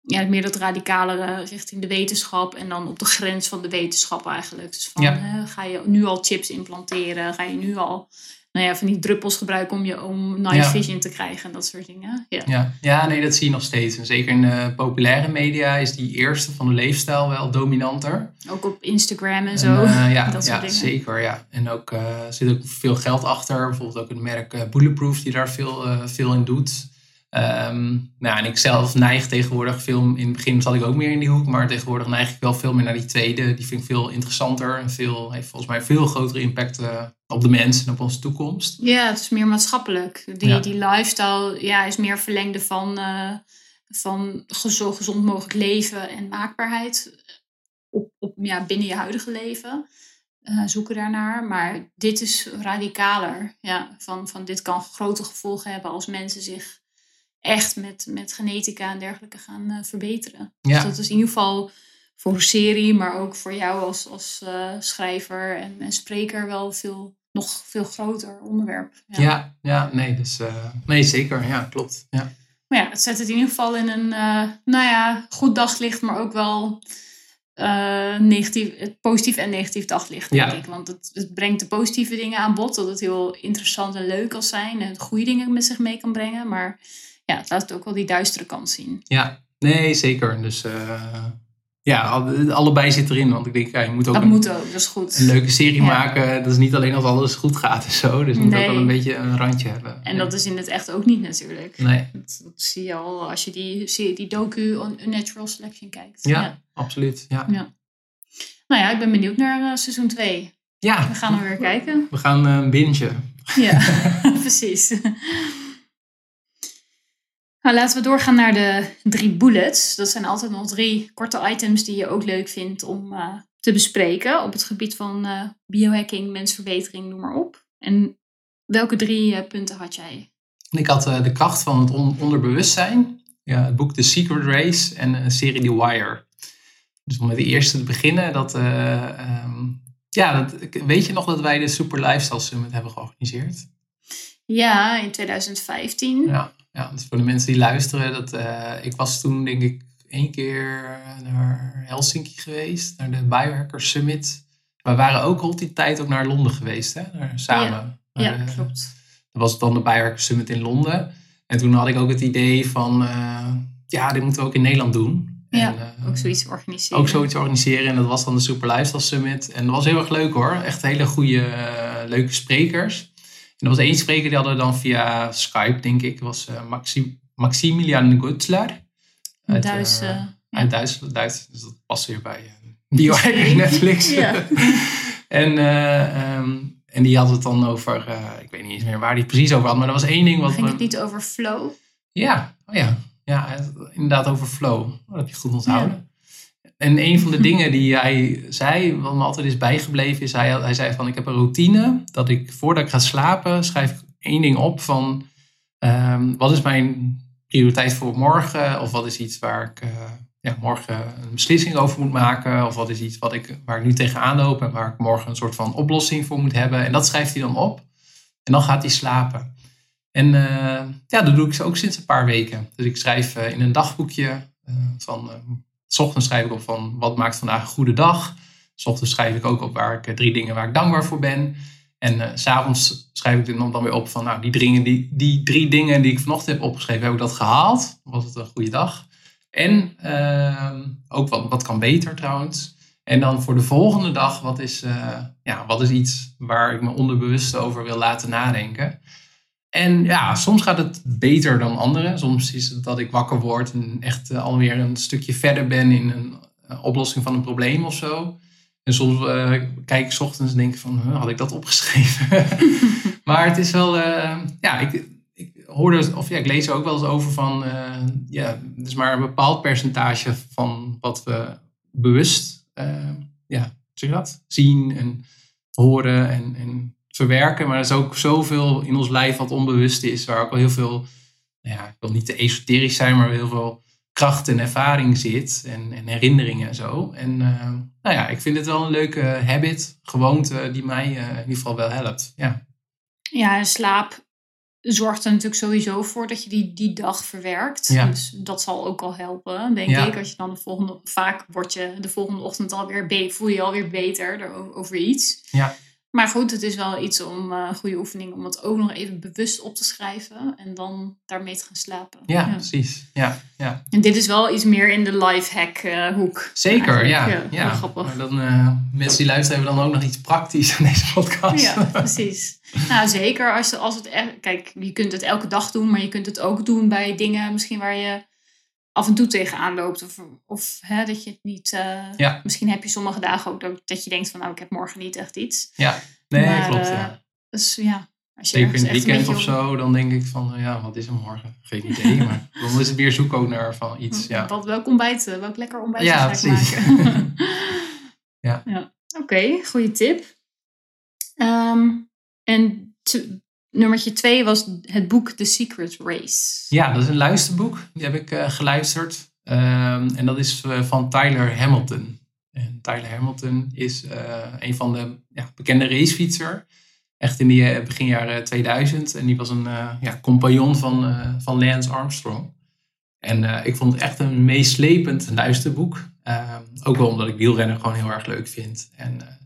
ja, meer dat radicalere richting de wetenschap. En dan op de grens van de wetenschap eigenlijk. Dus van, Ja. hè, ga je nu al chips implanteren? Ga je nu al nou ja, van die druppels gebruiken om, je, om night Ja. vision te krijgen en dat soort dingen. Ja. Ja, ja, nee, dat zie je nog steeds. En zeker in de populaire media is die eerste van de leefstijl wel dominanter. Ook op Instagram en En, zo. eh, ja, dat ja zeker. Ja. En ook er zit ook veel geld achter. Bijvoorbeeld ook het merk Bulletproof die daar veel, veel in doet. Ehm, nou, en ik zelf neig tegenwoordig veel, in het begin zat ik ook meer in die hoek, maar tegenwoordig neig ik wel veel meer naar die tweede. Die vind ik veel interessanter en veel, heeft volgens mij veel grotere impact uh, op de mensen en op onze toekomst. Ja, het is meer maatschappelijk. Die, die lifestyle ja, is meer verlengde van, uh, van zo gezond mogelijk leven en maakbaarheid op, op, ja, binnen je huidige leven. Uh, zoeken daarnaar. Maar dit is radicaler. Ja, van, van dit kan grote gevolgen hebben als mensen zich echt met, met genetica en dergelijke gaan uh, verbeteren. Ja. Dus dat is in ieder geval voor een serie, maar ook voor jou als, als uh, schrijver en, en, spreker wel veel, nog veel groter onderwerp. Ja, ja, ja nee, dus, nee, zeker. Ja, klopt. Ja. Maar ja, het zet het in ieder geval in een, nou ja, goed daglicht, maar ook wel negatief, positief en negatief daglicht, denk ik. Want het, het, brengt de positieve dingen aan bod. Dat het heel interessant en leuk kan zijn. En goede dingen met zich mee kan brengen. Maar ja, het laat ook wel die duistere kant zien. Ja, nee, zeker. Dus uh, ja, allebei zit erin. Want ik denk, ja, je moet ook, dat een, moet ook, dat is goed. een leuke serie maken. Dat is niet alleen als alles goed gaat en zo. Dus je moet ook wel een beetje een randje hebben. En dat is in het echt ook niet natuurlijk. Nee. Dat, dat zie je al als je die, die docu on Unnatural Selection kijkt. Ja, absoluut. Ja. ja. Nou ja, ik ben benieuwd naar uh, seizoen 2. Ja. We gaan er weer kijken. We gaan uh, eh, bingen. Ja, precies. Nou, laten we doorgaan naar de drie bullets. Dat zijn altijd nog drie korte items die je ook leuk vindt om uh, te bespreken op het gebied van uh, biohacking, mensverbetering, noem maar op. En welke drie uh, punten had jij? Ik had de kracht van het on onderbewustzijn, ja, het boek The Secret Race en een serie The Wire. Dus om met de eerste te beginnen, dat, um, ja, dat, weet je nog dat wij de Super Lifestyle Summit hebben georganiseerd? Ja, in 2015. Ja ja, dus voor de mensen die luisteren, dat, uh, ik was toen denk ik één keer naar Helsinki geweest, naar de Biohacker Summit. We waren ook rond die tijd ook naar Londen geweest, hè? samen. Ja, ja klopt. Dat was dan de Biohacker Summit in Londen. En toen had ik ook het idee van, uh, ja, dit moeten we ook in Nederland doen. Ja, en, uh, ook zoiets organiseren. Ook zoiets organiseren. En dat was dan de Super Lifestyle Summit. En dat was heel erg leuk hoor. Echt hele goede, leuke sprekers. En er was één spreker die hadden we dan via Skype, denk ik. was uh, Maxi Maximilian Gutzler. Uit, Duits, uh, uit Duitsland. Duits, dus dat past weer bij Biohacking Netflix. Ja. en, um, en die had het dan over, ik weet niet eens meer waar die precies over had, maar er was één ding wat... Ging het niet over flow? Ja, oh ja. ja inderdaad over flow. Dat heb je goed onthouden. En een van de dingen die hij zei, wat me altijd is bijgebleven, is hij, hij zei van ik heb een routine dat ik voordat ik ga slapen schrijf ik één ding op van um, wat is mijn prioriteit voor morgen of wat is iets waar ik uh, ja, morgen een beslissing over moet maken of wat is iets wat ik, waar ik nu tegenaan loop en waar ik morgen een soort van oplossing voor moet hebben. En dat schrijft hij dan op en dan gaat hij slapen. En uh, ja, dat doe ik ook sinds een paar weken. Dus ik schrijf uh, in een dagboekje van S ochtends schrijf ik op van wat maakt vandaag een goede dag. S ochtends schrijf ik ook op waar ik, eh, drie dingen waar ik dankbaar voor ben. En uh, s'avonds schrijf ik dan, dan weer op van nou, die, dringen, die, die drie dingen die ik vanochtend heb opgeschreven, heb ik dat gehaald? Was het een goede dag? En uh, ook wat, wat kan beter trouwens. En dan voor de volgende dag, wat is, uh, ja, wat is iets waar ik me onderbewust over wil laten nadenken? En ja, soms gaat het beter dan anderen. Soms is het dat ik wakker word en echt uh, alweer een stukje verder ben in een uh, oplossing van een probleem of zo. En soms uh, kijk ik ochtends en denk van, had ik dat opgeschreven? maar het is wel, ja, ik, ik hoorde, of ja, ik lees er ook wel eens over van, ja, het is maar een bepaald percentage van wat we bewust, ja, dat, zien en horen en, en verwerken. Maar er is ook zoveel in ons lijf wat onbewust is. Waar ook wel heel veel, nou ja, ik wil niet te esoterisch zijn, maar heel veel kracht en ervaring zit. En, en herinneringen en zo. En uh, nou ja, ik vind het wel een leuke habit, gewoonte die mij uh, in ieder geval wel helpt. Ja, ja en slaap zorgt er natuurlijk sowieso voor dat je die, die dag verwerkt. Ja. Dus dat zal ook al helpen, denk ik. Als je dan de volgende, vaak word je de volgende ochtend alweer, voel je alweer beter over iets. Ja. Maar goed, het is wel iets om uh, goede oefening om het ook nog even bewust op te schrijven en dan daarmee te gaan slapen. Ja, precies. Ja, ja. En dit is wel iets meer in de lifehack uh, hoek. Zeker, ja. ja, ja. Grappig. Maar dan, uh, mensen die luisteren hebben dan ook nog iets praktisch aan deze podcast. Ja, precies. nou, zeker als, als het echt, kijk, je kunt het elke dag doen, maar je kunt het ook doen bij dingen misschien waar je af en toe tegenaan loopt. Of, of hè, dat je het niet. Uh, ja. Misschien heb je sommige dagen ook dat, dat je denkt van nou, ik heb morgen niet echt iets. Ja, nee, maar, klopt. Ja. Uh, dus ja. Als je Zeker in het weekend of zo, dan denk ik van uh, ja, wat is er morgen? Geen idee. maar dan is het weer zoeken ook naar van iets. Ja. Wat, welk ontbijt, welk lekker ontbijt ja, ga ik maken? ja. ja. Oké, okay, goede tip. Um, en nummertje twee was het boek The Secret Race. Ja, dat is een luisterboek. Die heb ik uh, geluisterd. Um, en dat is uh, van Tyler Hamilton. En Tyler Hamilton is uh, een van de ja, bekende racefietser. Echt in die begin jaren 2000. En die was een ja, compagnon van, van Lance Armstrong. En ik vond het echt een meeslepend luisterboek. Ehm, ook wel omdat ik wielrennen gewoon heel erg leuk vind. En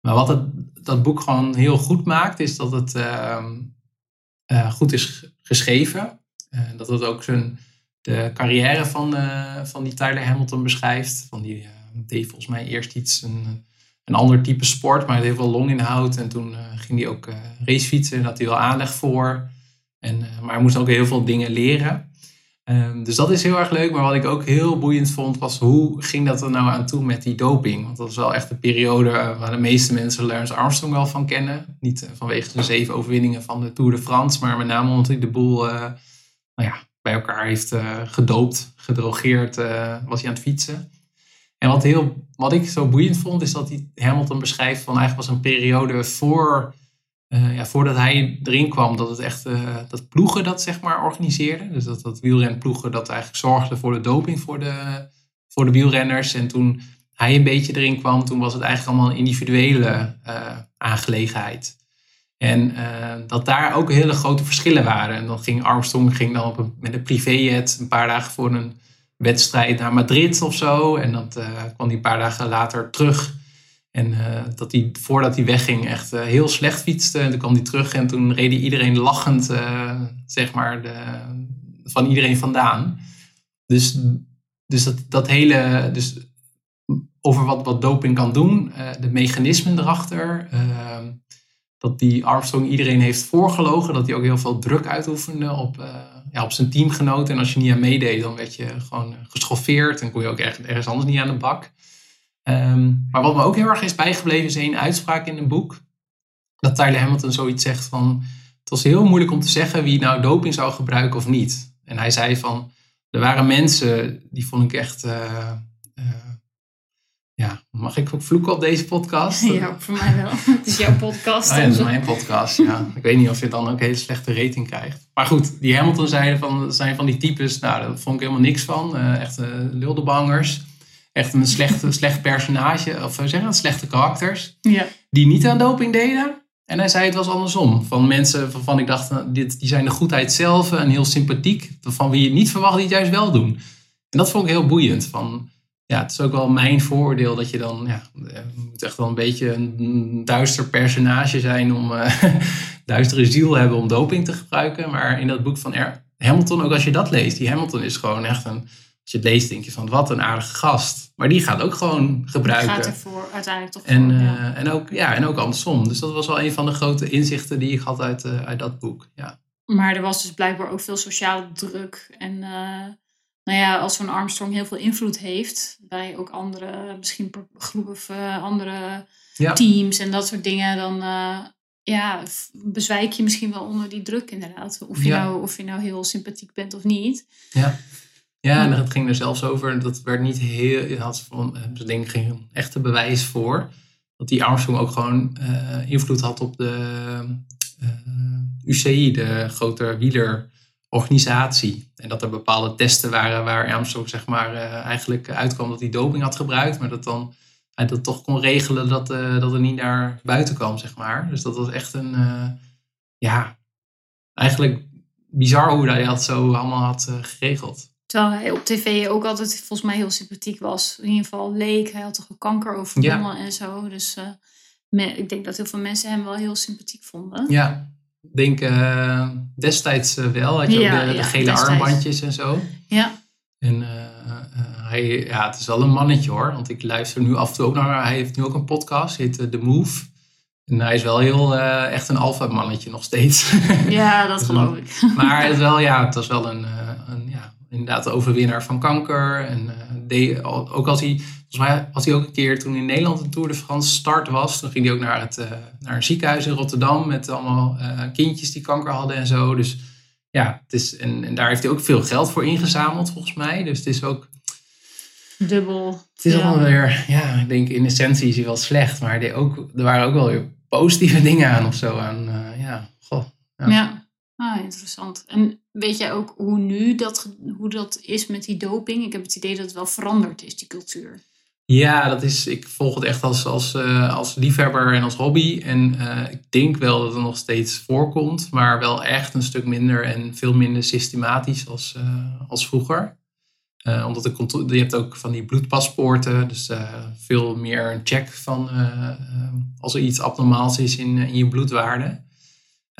maar wat het, dat boek gewoon heel goed maakt, is dat het uh, uh, goed is geschreven. Uh, dat het ook zijn, de carrière van, eh, van die Tyler Hamilton beschrijft. Van die deed volgens mij eerst iets, een, een ander type sport, maar het heeft wel longinhoud. En toen ging hij ook racefietsen en had hij wel aanleg voor. En, maar hij moest ook heel veel dingen leren. Ehm, dus dat is heel erg leuk. Maar wat ik ook heel boeiend vond, was hoe ging dat er nou aan toe met die doping? Want dat is wel echt een periode waar de meeste mensen Lance Armstrong wel van kennen. Niet eh, vanwege de zeven overwinningen van de Tour de France, maar met name omdat hij de boel uh, nou ja, bij elkaar heeft gedoopt, gedrogeerd, was hij aan het fietsen. En wat, heel, wat ik zo boeiend vond, is dat hij Hamilton beschrijft van eigenlijk was een periode voor uh, ja, voordat hij erin kwam, dat het echt uh, dat ploegen dat zeg maar organiseerden. Dus dat, dat wielrenploegen dat eigenlijk zorgden voor de doping voor de, voor de wielrenners. En toen hij een beetje erin kwam, toen was het eigenlijk allemaal een individuele uh, aangelegenheid. En dat daar ook hele grote verschillen waren. En dan ging Armstrong ging dan op een, met een privéjet een paar dagen voor een wedstrijd naar Madrid of zo. En dan kwam hij een paar dagen later terug en uh, dat hij voordat hij wegging echt uh, heel slecht fietste. En toen kwam hij terug en toen reed iedereen lachend, uh, zeg maar, de, van iedereen vandaan. Dus, dus dat, dat hele, dus over wat, wat doping kan doen, de mechanismen erachter. Ehm, dat die Armstrong iedereen heeft voorgelogen, dat hij ook heel veel druk uitoefende op, ja, op zijn teamgenoten. En als je niet aan meedeed, dan werd je gewoon geschoffeerd en kon je ook ergens anders niet aan de bak. Ehm, maar wat me ook heel erg is bijgebleven is een uitspraak in een boek. Dat Tyler Hamilton zoiets zegt van... Het was heel moeilijk om te zeggen wie nou doping zou gebruiken of niet. En hij zei van... Er waren mensen, die vond ik echt... Uh, uh, ja, mag ik ook vloeken op deze podcast? Ja, voor mij wel. Het is jouw podcast. Oh, ja, het is mijn podcast, ja. Ik weet niet of je dan ook een hele slechte rating krijgt. Maar goed, die Hamilton zeiden van, zijn van die types... Nou, daar vond ik helemaal niks van. Uh, echt lildebangers echt een slecht, slecht personage, of zeggen slechte karakters, ja. die niet aan doping deden. En hij zei het was andersom. Van mensen waarvan ik dacht, nou, dit, die zijn de goedheid zelf en heel sympathiek. Van wie je niet verwacht die het juist wel doen. En dat vond ik heel boeiend. Van, ja, het is ook wel mijn vooroordeel dat je dan, ja, moet echt wel een beetje een duister personage zijn om uh, duistere ziel hebben om doping te gebruiken. Maar in dat boek van Hamilton, ook als je dat leest, die Hamilton is gewoon echt een als je het leest, denk je van wat een aardige gast. Maar die gaat ook gewoon gebruiken. Gaat ervoor uiteindelijk toch en, voor, ja. en, ook, ja, en ook andersom. Dus dat was wel een van de grote inzichten die ik had uit, uh, uit dat boek. Ja. Maar er was dus blijkbaar ook veel sociale druk. En uh, nou ja, als zo'n Armstrong heel veel invloed heeft bij ook andere, misschien groepen of andere ja. teams en dat soort dingen, dan ja, bezwijk je misschien wel onder die druk inderdaad. Of je, ja. nou, of je nou heel sympathiek bent of niet. Ja. Ja, en het ging er zelfs over, dat werd niet heel, had van, eh, ze denk geen echte bewijs voor, dat die Armstrong ook gewoon uh, invloed had op de uh, eh, UCI, de grote wielerorganisatie. En dat er bepaalde testen waren waar Armstrong zeg maar uh, eigenlijk uitkwam dat hij doping had gebruikt, maar dat dan hij dat toch kon regelen dat, dat er niet naar buiten kwam, zeg maar. Dus dat was echt een, ja, eigenlijk bizar hoe hij dat zo allemaal had geregeld. Terwijl hij op tv ook altijd volgens mij heel sympathiek was. In ieder geval leek. Hij had toch een kanker overwonnen ja. en zo. Dus uh, me- ik denk dat heel veel mensen hem wel heel sympathiek vonden. Ja, ik denk eh, destijds eh, wel. Had je Ja, ook de, de gele destijds. armbandjes en zo. Ja, En eh, eh, hij, ja, het is wel een mannetje hoor. Want ik luister nu af en toe ook naar. Hij heeft nu ook een podcast, heet eh, The Move. En hij is wel heel eh, echt een alfa mannetje nog steeds. ja dat Dus geloof ik. maar het, is wel, ja, het was wel een, eh, inderdaad de overwinnaar van kanker. En eh, deed, ook als hij, volgens mij had hij ook een keer toen in Nederland een Tour de France start was. Toen ging hij ook naar, het, eh, naar een ziekenhuis in Rotterdam met allemaal eh, kindjes die kanker hadden en zo. Dus ja, het is, en, en daar heeft hij ook veel geld voor ingezameld volgens mij. Dus het is ook, Dubbel. het is ja. allemaal weer, ja, ik denk in essentie is hij wel slecht. Maar hij ook, er waren ook wel weer positieve dingen aan of zo. Aan, eh, ja, goh. Ja. Ja. Ah, interessant. En weet jij ook hoe nu dat, hoe dat is met die doping? Ik heb het idee dat het wel veranderd is, die cultuur. Ja, dat is, ik volg het echt als, als, eh, als liefhebber en als hobby. En eh, ik denk wel dat het nog steeds voorkomt, maar wel echt een stuk minder en veel minder systematisch als, eh, als vroeger. Omdat de je hebt ook van die bloedpaspoorten, dus veel meer een check van als er iets abnormaals is in, in je bloedwaarde.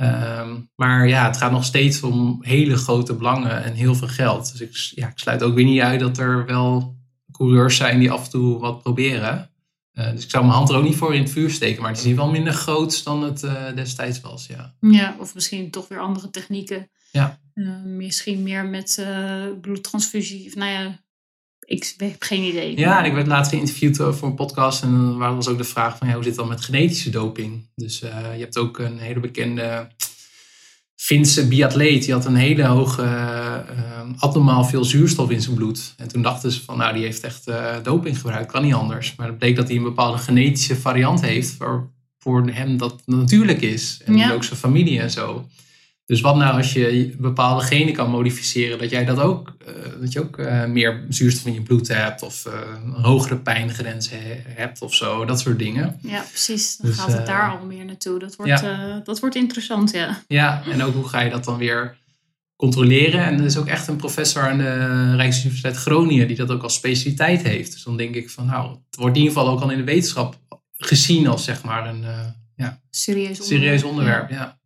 Ehm, maar ja, het gaat nog steeds om hele grote belangen en heel veel geld. Dus ik, ja, ik sluit ook weer niet uit dat er wel coureurs zijn die af en toe wat proberen. Eh, dus ik zou mijn hand er ook niet voor in het vuur steken. Maar het is in ieder geval minder groot dan het eh, destijds was. Ja. Ja, of misschien toch weer andere technieken. Ja. Eh, misschien meer met bloedtransfusie. Of, nou ja, ik heb geen idee. ja, en ik werd laatst geïnterviewd eh, voor een podcast. En dan was ook de vraag van ja, hoe zit het dan met genetische doping? Dus eh, je hebt ook een hele bekende Finse biatleet. Die had een hele hoge, eh, abnormaal veel zuurstof in zijn bloed. En toen dachten ze van nou, die heeft echt doping gebruikt. Kan niet anders. Maar het bleek dat hij een bepaalde genetische variant heeft. Waar voor hem dat natuurlijk is. En Ja. ook zijn familie en zo. Dus wat nou als je bepaalde genen kan modificeren, dat jij dat ook, eh, dat je ook eh, meer zuurstof in je bloed hebt of eh, een hogere pijngrens he- hebt of zo, dat soort dingen. Ja, precies. Dan Dus, gaat het daar al meer naartoe. Dat wordt, dat wordt interessant, ja. Ja, en ook hoe ga je dat dan weer controleren? En er is ook echt een professor aan de Rijksuniversiteit Groningen die dat ook als specialiteit heeft. Dus dan denk ik van nou, het wordt in ieder geval ook al in de wetenschap gezien als zeg maar een eh, Serieus onderwerp. serieus onderwerp. Ja. Ja.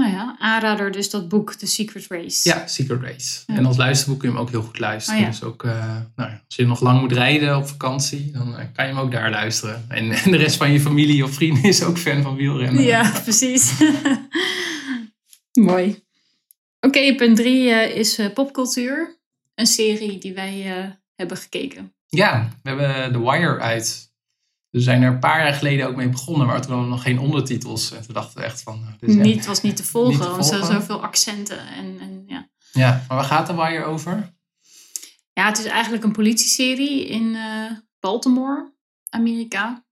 Nou ja, aanrader dus dat boek The Secret Race. Ja, Secret Race. Ja. En als luisterboek kun je hem ook heel goed luisteren. Oh ja. Dus ook, eh, nou ja, als je nog lang moet rijden op vakantie, dan eh, kan je hem ook daar luisteren. En, en de rest van je familie of vrienden is ook fan van wielrennen. Ja, precies. Mooi. Oké, punt drie eh, is popcultuur. Een serie die wij hebben gekeken. Ja, we hebben The Wire uit. We zijn er een paar jaar geleden ook mee begonnen, maar toen hadden we nog geen ondertitels. En toen dachten we echt van... nou, dit echt- Niet, was niet te volgen, Niet te want er zijn zoveel accenten. En, en, ja. Ja, maar waar gaat The Wire over? ja, het is eigenlijk een politieserie in eh, Baltimore, Amerika.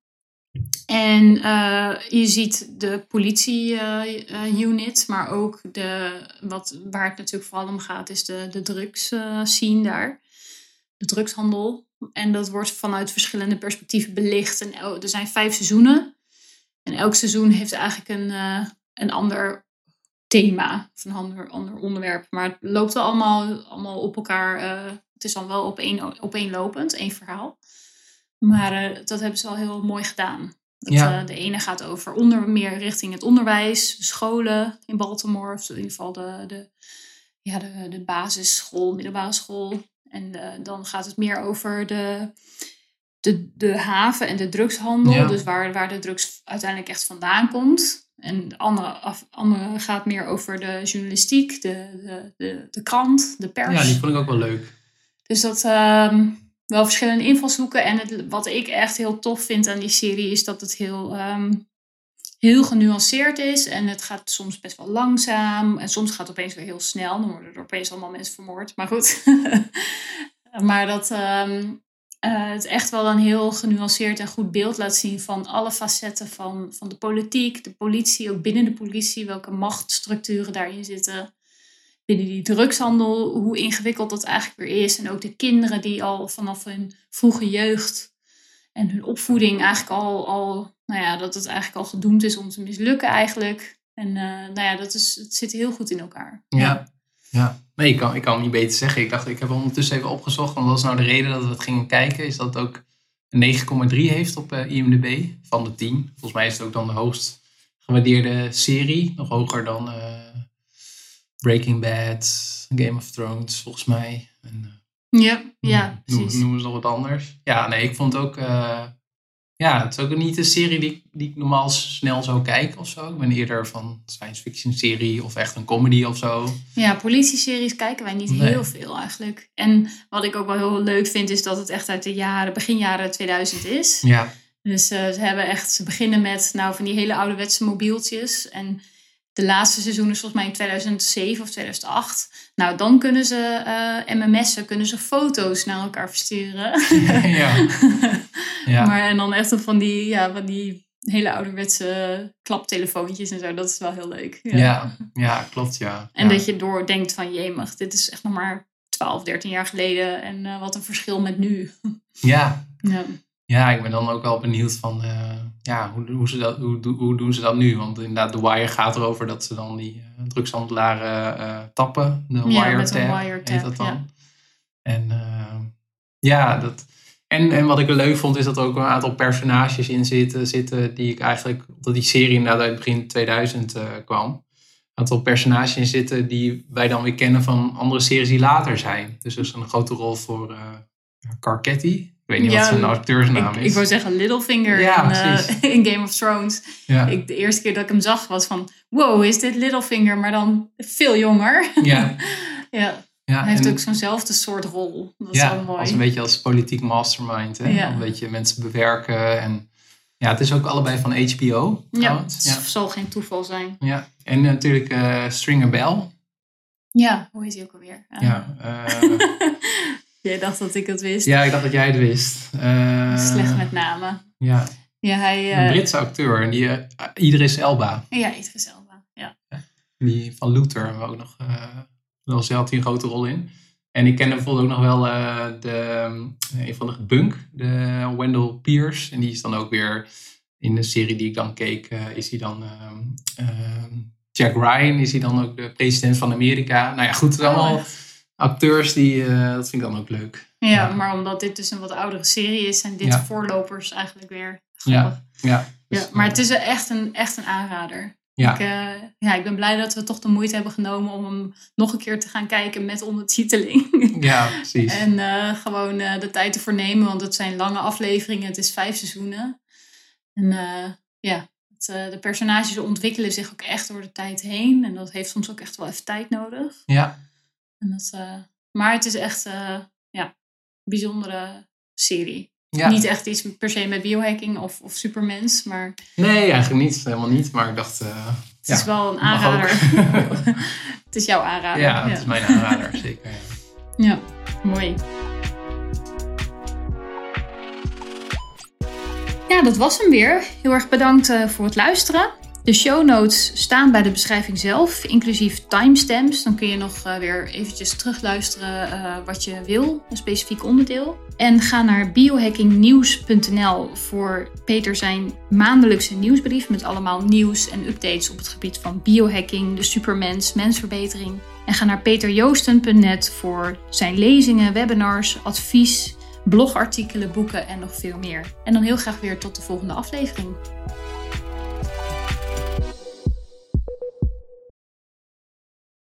En eh, je ziet de politie-unit, maar ook de, wat, waar het natuurlijk vooral om gaat, is de, de drugs eh, scene daar. De drugshandel. En dat wordt vanuit verschillende perspectieven belicht. En er zijn vijf seizoenen. En elk seizoen heeft eigenlijk een, eh, een ander thema. Of een ander, ander onderwerp. Maar het loopt wel allemaal, allemaal op elkaar. eh, het is dan wel opeen, opeenlopend, één verhaal. Maar eh, dat hebben ze wel heel mooi gedaan. Dat, Ja. de ene gaat over onder, meer richting het onderwijs, de scholen in Baltimore. Of in ieder geval de, de, ja, de, de basisschool, middelbare school. En eh, dan gaat het meer over de, de, de haven en de drugshandel. Ja. Dus waar, waar de drugs uiteindelijk echt vandaan komt. En de andere, af, andere gaat meer over de journalistiek, de, de, de, de krant, de pers. Ja, die vond ik ook wel leuk. Dus dat ehm, wel verschillende invalshoeken. En het, wat ik echt heel tof vind aan die serie is dat het heel, ehm, heel genuanceerd is. En het gaat soms best wel langzaam. En soms gaat het opeens weer heel snel. Dan worden er opeens allemaal mensen vermoord. Maar goed. maar dat ehm, eh, het echt wel een heel genuanceerd en goed beeld laat zien van alle facetten van, van de politiek, de politie, ook binnen de politie, welke machtsstructuren daarin zitten binnen die drugshandel, hoe ingewikkeld dat eigenlijk weer is. En ook de kinderen die al vanaf hun vroege jeugd en hun opvoeding eigenlijk al, al nou ja, dat het eigenlijk al gedoemd is om te mislukken eigenlijk. En eh, nou ja, dat is, het zit heel goed in elkaar. Ja. ja. Nee, ik kan, ik kan het niet beter zeggen. Ik dacht, ik heb ondertussen even opgezocht. Want dat was nou de reden dat we het gingen kijken. Is dat ook een 9,3 heeft op uh, IMDb van de 10. Volgens mij is het ook dan de hoogst gewaardeerde serie. Nog hoger dan Breaking Bad, Game of Thrones, volgens mij. En, ja, ja, noem, precies. Noemen ze nog wat anders. Ja, nee, ik vond ook ja, het is ook niet een serie die, die ik normaal snel zou kijken of zo. Ik ben eerder van science fiction serie of echt een comedy of zo. Ja, politieseries kijken wij niet heel veel eigenlijk. En wat ik ook wel heel leuk vind is dat het echt uit de jaren, begin jaren 2000 is. Ja. Dus uh, ze hebben echt, ze beginnen met nou van die hele ouderwetse mobieltjes en de laatste seizoen is volgens mij in 2007 of 2008. Nou, dan kunnen ze uh, MMS'en, kunnen ze foto's naar elkaar versturen. ja. ja. Maar en dan echt van die, ja, van die hele ouderwetse klaptelefoontjes en zo. Dat is wel heel leuk. Ja, ja, ja klopt, ja. En dat je door denkt van, jemig, dit is echt nog maar 12, 13 jaar geleden. En uh, wat een verschil met nu. Ja. ja. Ja, ik ben dan ook wel benieuwd van uh, ja, hoe, hoe, ze dat, hoe, hoe doen ze dat nu? Want inderdaad, de Wire gaat erover dat ze dan die uh, drugshandelaren uh, tappen. De ja, wiretap wire heet dat dan. Ja. En ja, dat, en, en wat ik leuk vond is dat er ook een aantal personages in zitten, zitten die ik eigenlijk, dat die serie inderdaad uit begin 2000 kwam. Een aantal personages in zitten die wij dan weer kennen van andere series die later zijn. Dus er is een grote rol voor Carcetti ik weet niet wat zijn acteursnaam ik, is. Ik wou zeggen Littlefinger in, uh, in, Game of Thrones. Ja. Ik, de eerste keer dat ik hem zag was van... Wow, is dit Littlefinger? Maar dan veel jonger. Ja. ja. ja. Hij heeft ook zo'nzelfde soort rol. Dat is ja, wel mooi. als een beetje als politiek mastermind. Hè? Een beetje mensen bewerken. En ja, het is ook allebei van HBO. Ja, het zal geen toeval zijn. Ja, en natuurlijk uh, Stringer Bell. Ja, hoe is hij ook alweer? Ja, uh, Jij dacht dat ik het wist. Ja, ik dacht dat jij het wist. Uh, Slecht met namen. Ja. ja hij, uh, een Britse acteur. En die, uh, Idris Elba. Ja, Idris Elba. Ja. Die van Luther hebben we ook nog. Had hij een grote rol in. En ik ken bijvoorbeeld ook nog wel de, een van de Bunk, de Wendell Pierce. En die is dan ook weer in de serie die ik dan keek, is hij dan Jack Ryan, is hij dan ook de president van Amerika. Nou ja, goed, het is allemaal oh, acteurs, die, uh, dat vind ik dan ook leuk. Ja, ja, maar omdat dit dus een wat oudere serie is, zijn dit ja. voorlopers eigenlijk weer grappig. Ja, ja. Dus, ja maar het is echt een, echt een aanrader. Ja. Ik, uh, ja, ik ben blij dat we toch de moeite hebben genomen om hem nog een keer te gaan kijken met ondertiteling. Ja, precies. en uh, gewoon de tijd te nemen, want het zijn lange afleveringen. Het is vijf seizoenen. En ja, het, de personages ontwikkelen zich ook echt door de tijd heen. En dat heeft soms ook echt wel even tijd nodig. Ja. En dat, uh, maar het is echt uh, ja, een bijzondere serie. Ja. Niet echt iets per se met biohacking of, of supermens, maar... Nee, eigenlijk niet. Helemaal niet. Maar ik dacht... Uh, het ja, is wel een aanrader. het is jouw aanrader. Ja, het ja. is mijn aanrader, zeker. Ja, mooi. Ja, dat was hem weer. Heel erg bedankt voor het luisteren. De show notes staan bij de beschrijving zelf, inclusief timestamps. Dan kun je nog uh, weer eventjes terugluisteren uh, wat je wil, een specifiek onderdeel. En ga naar biohackingnieuws.nl voor Peter zijn maandelijkse nieuwsbrief met allemaal nieuws en updates op het gebied van biohacking, de supermens, mensverbetering. En ga naar peterjoosten.net voor zijn lezingen, webinars, advies, blogartikelen, boeken en nog veel meer. En dan heel graag weer tot de volgende aflevering.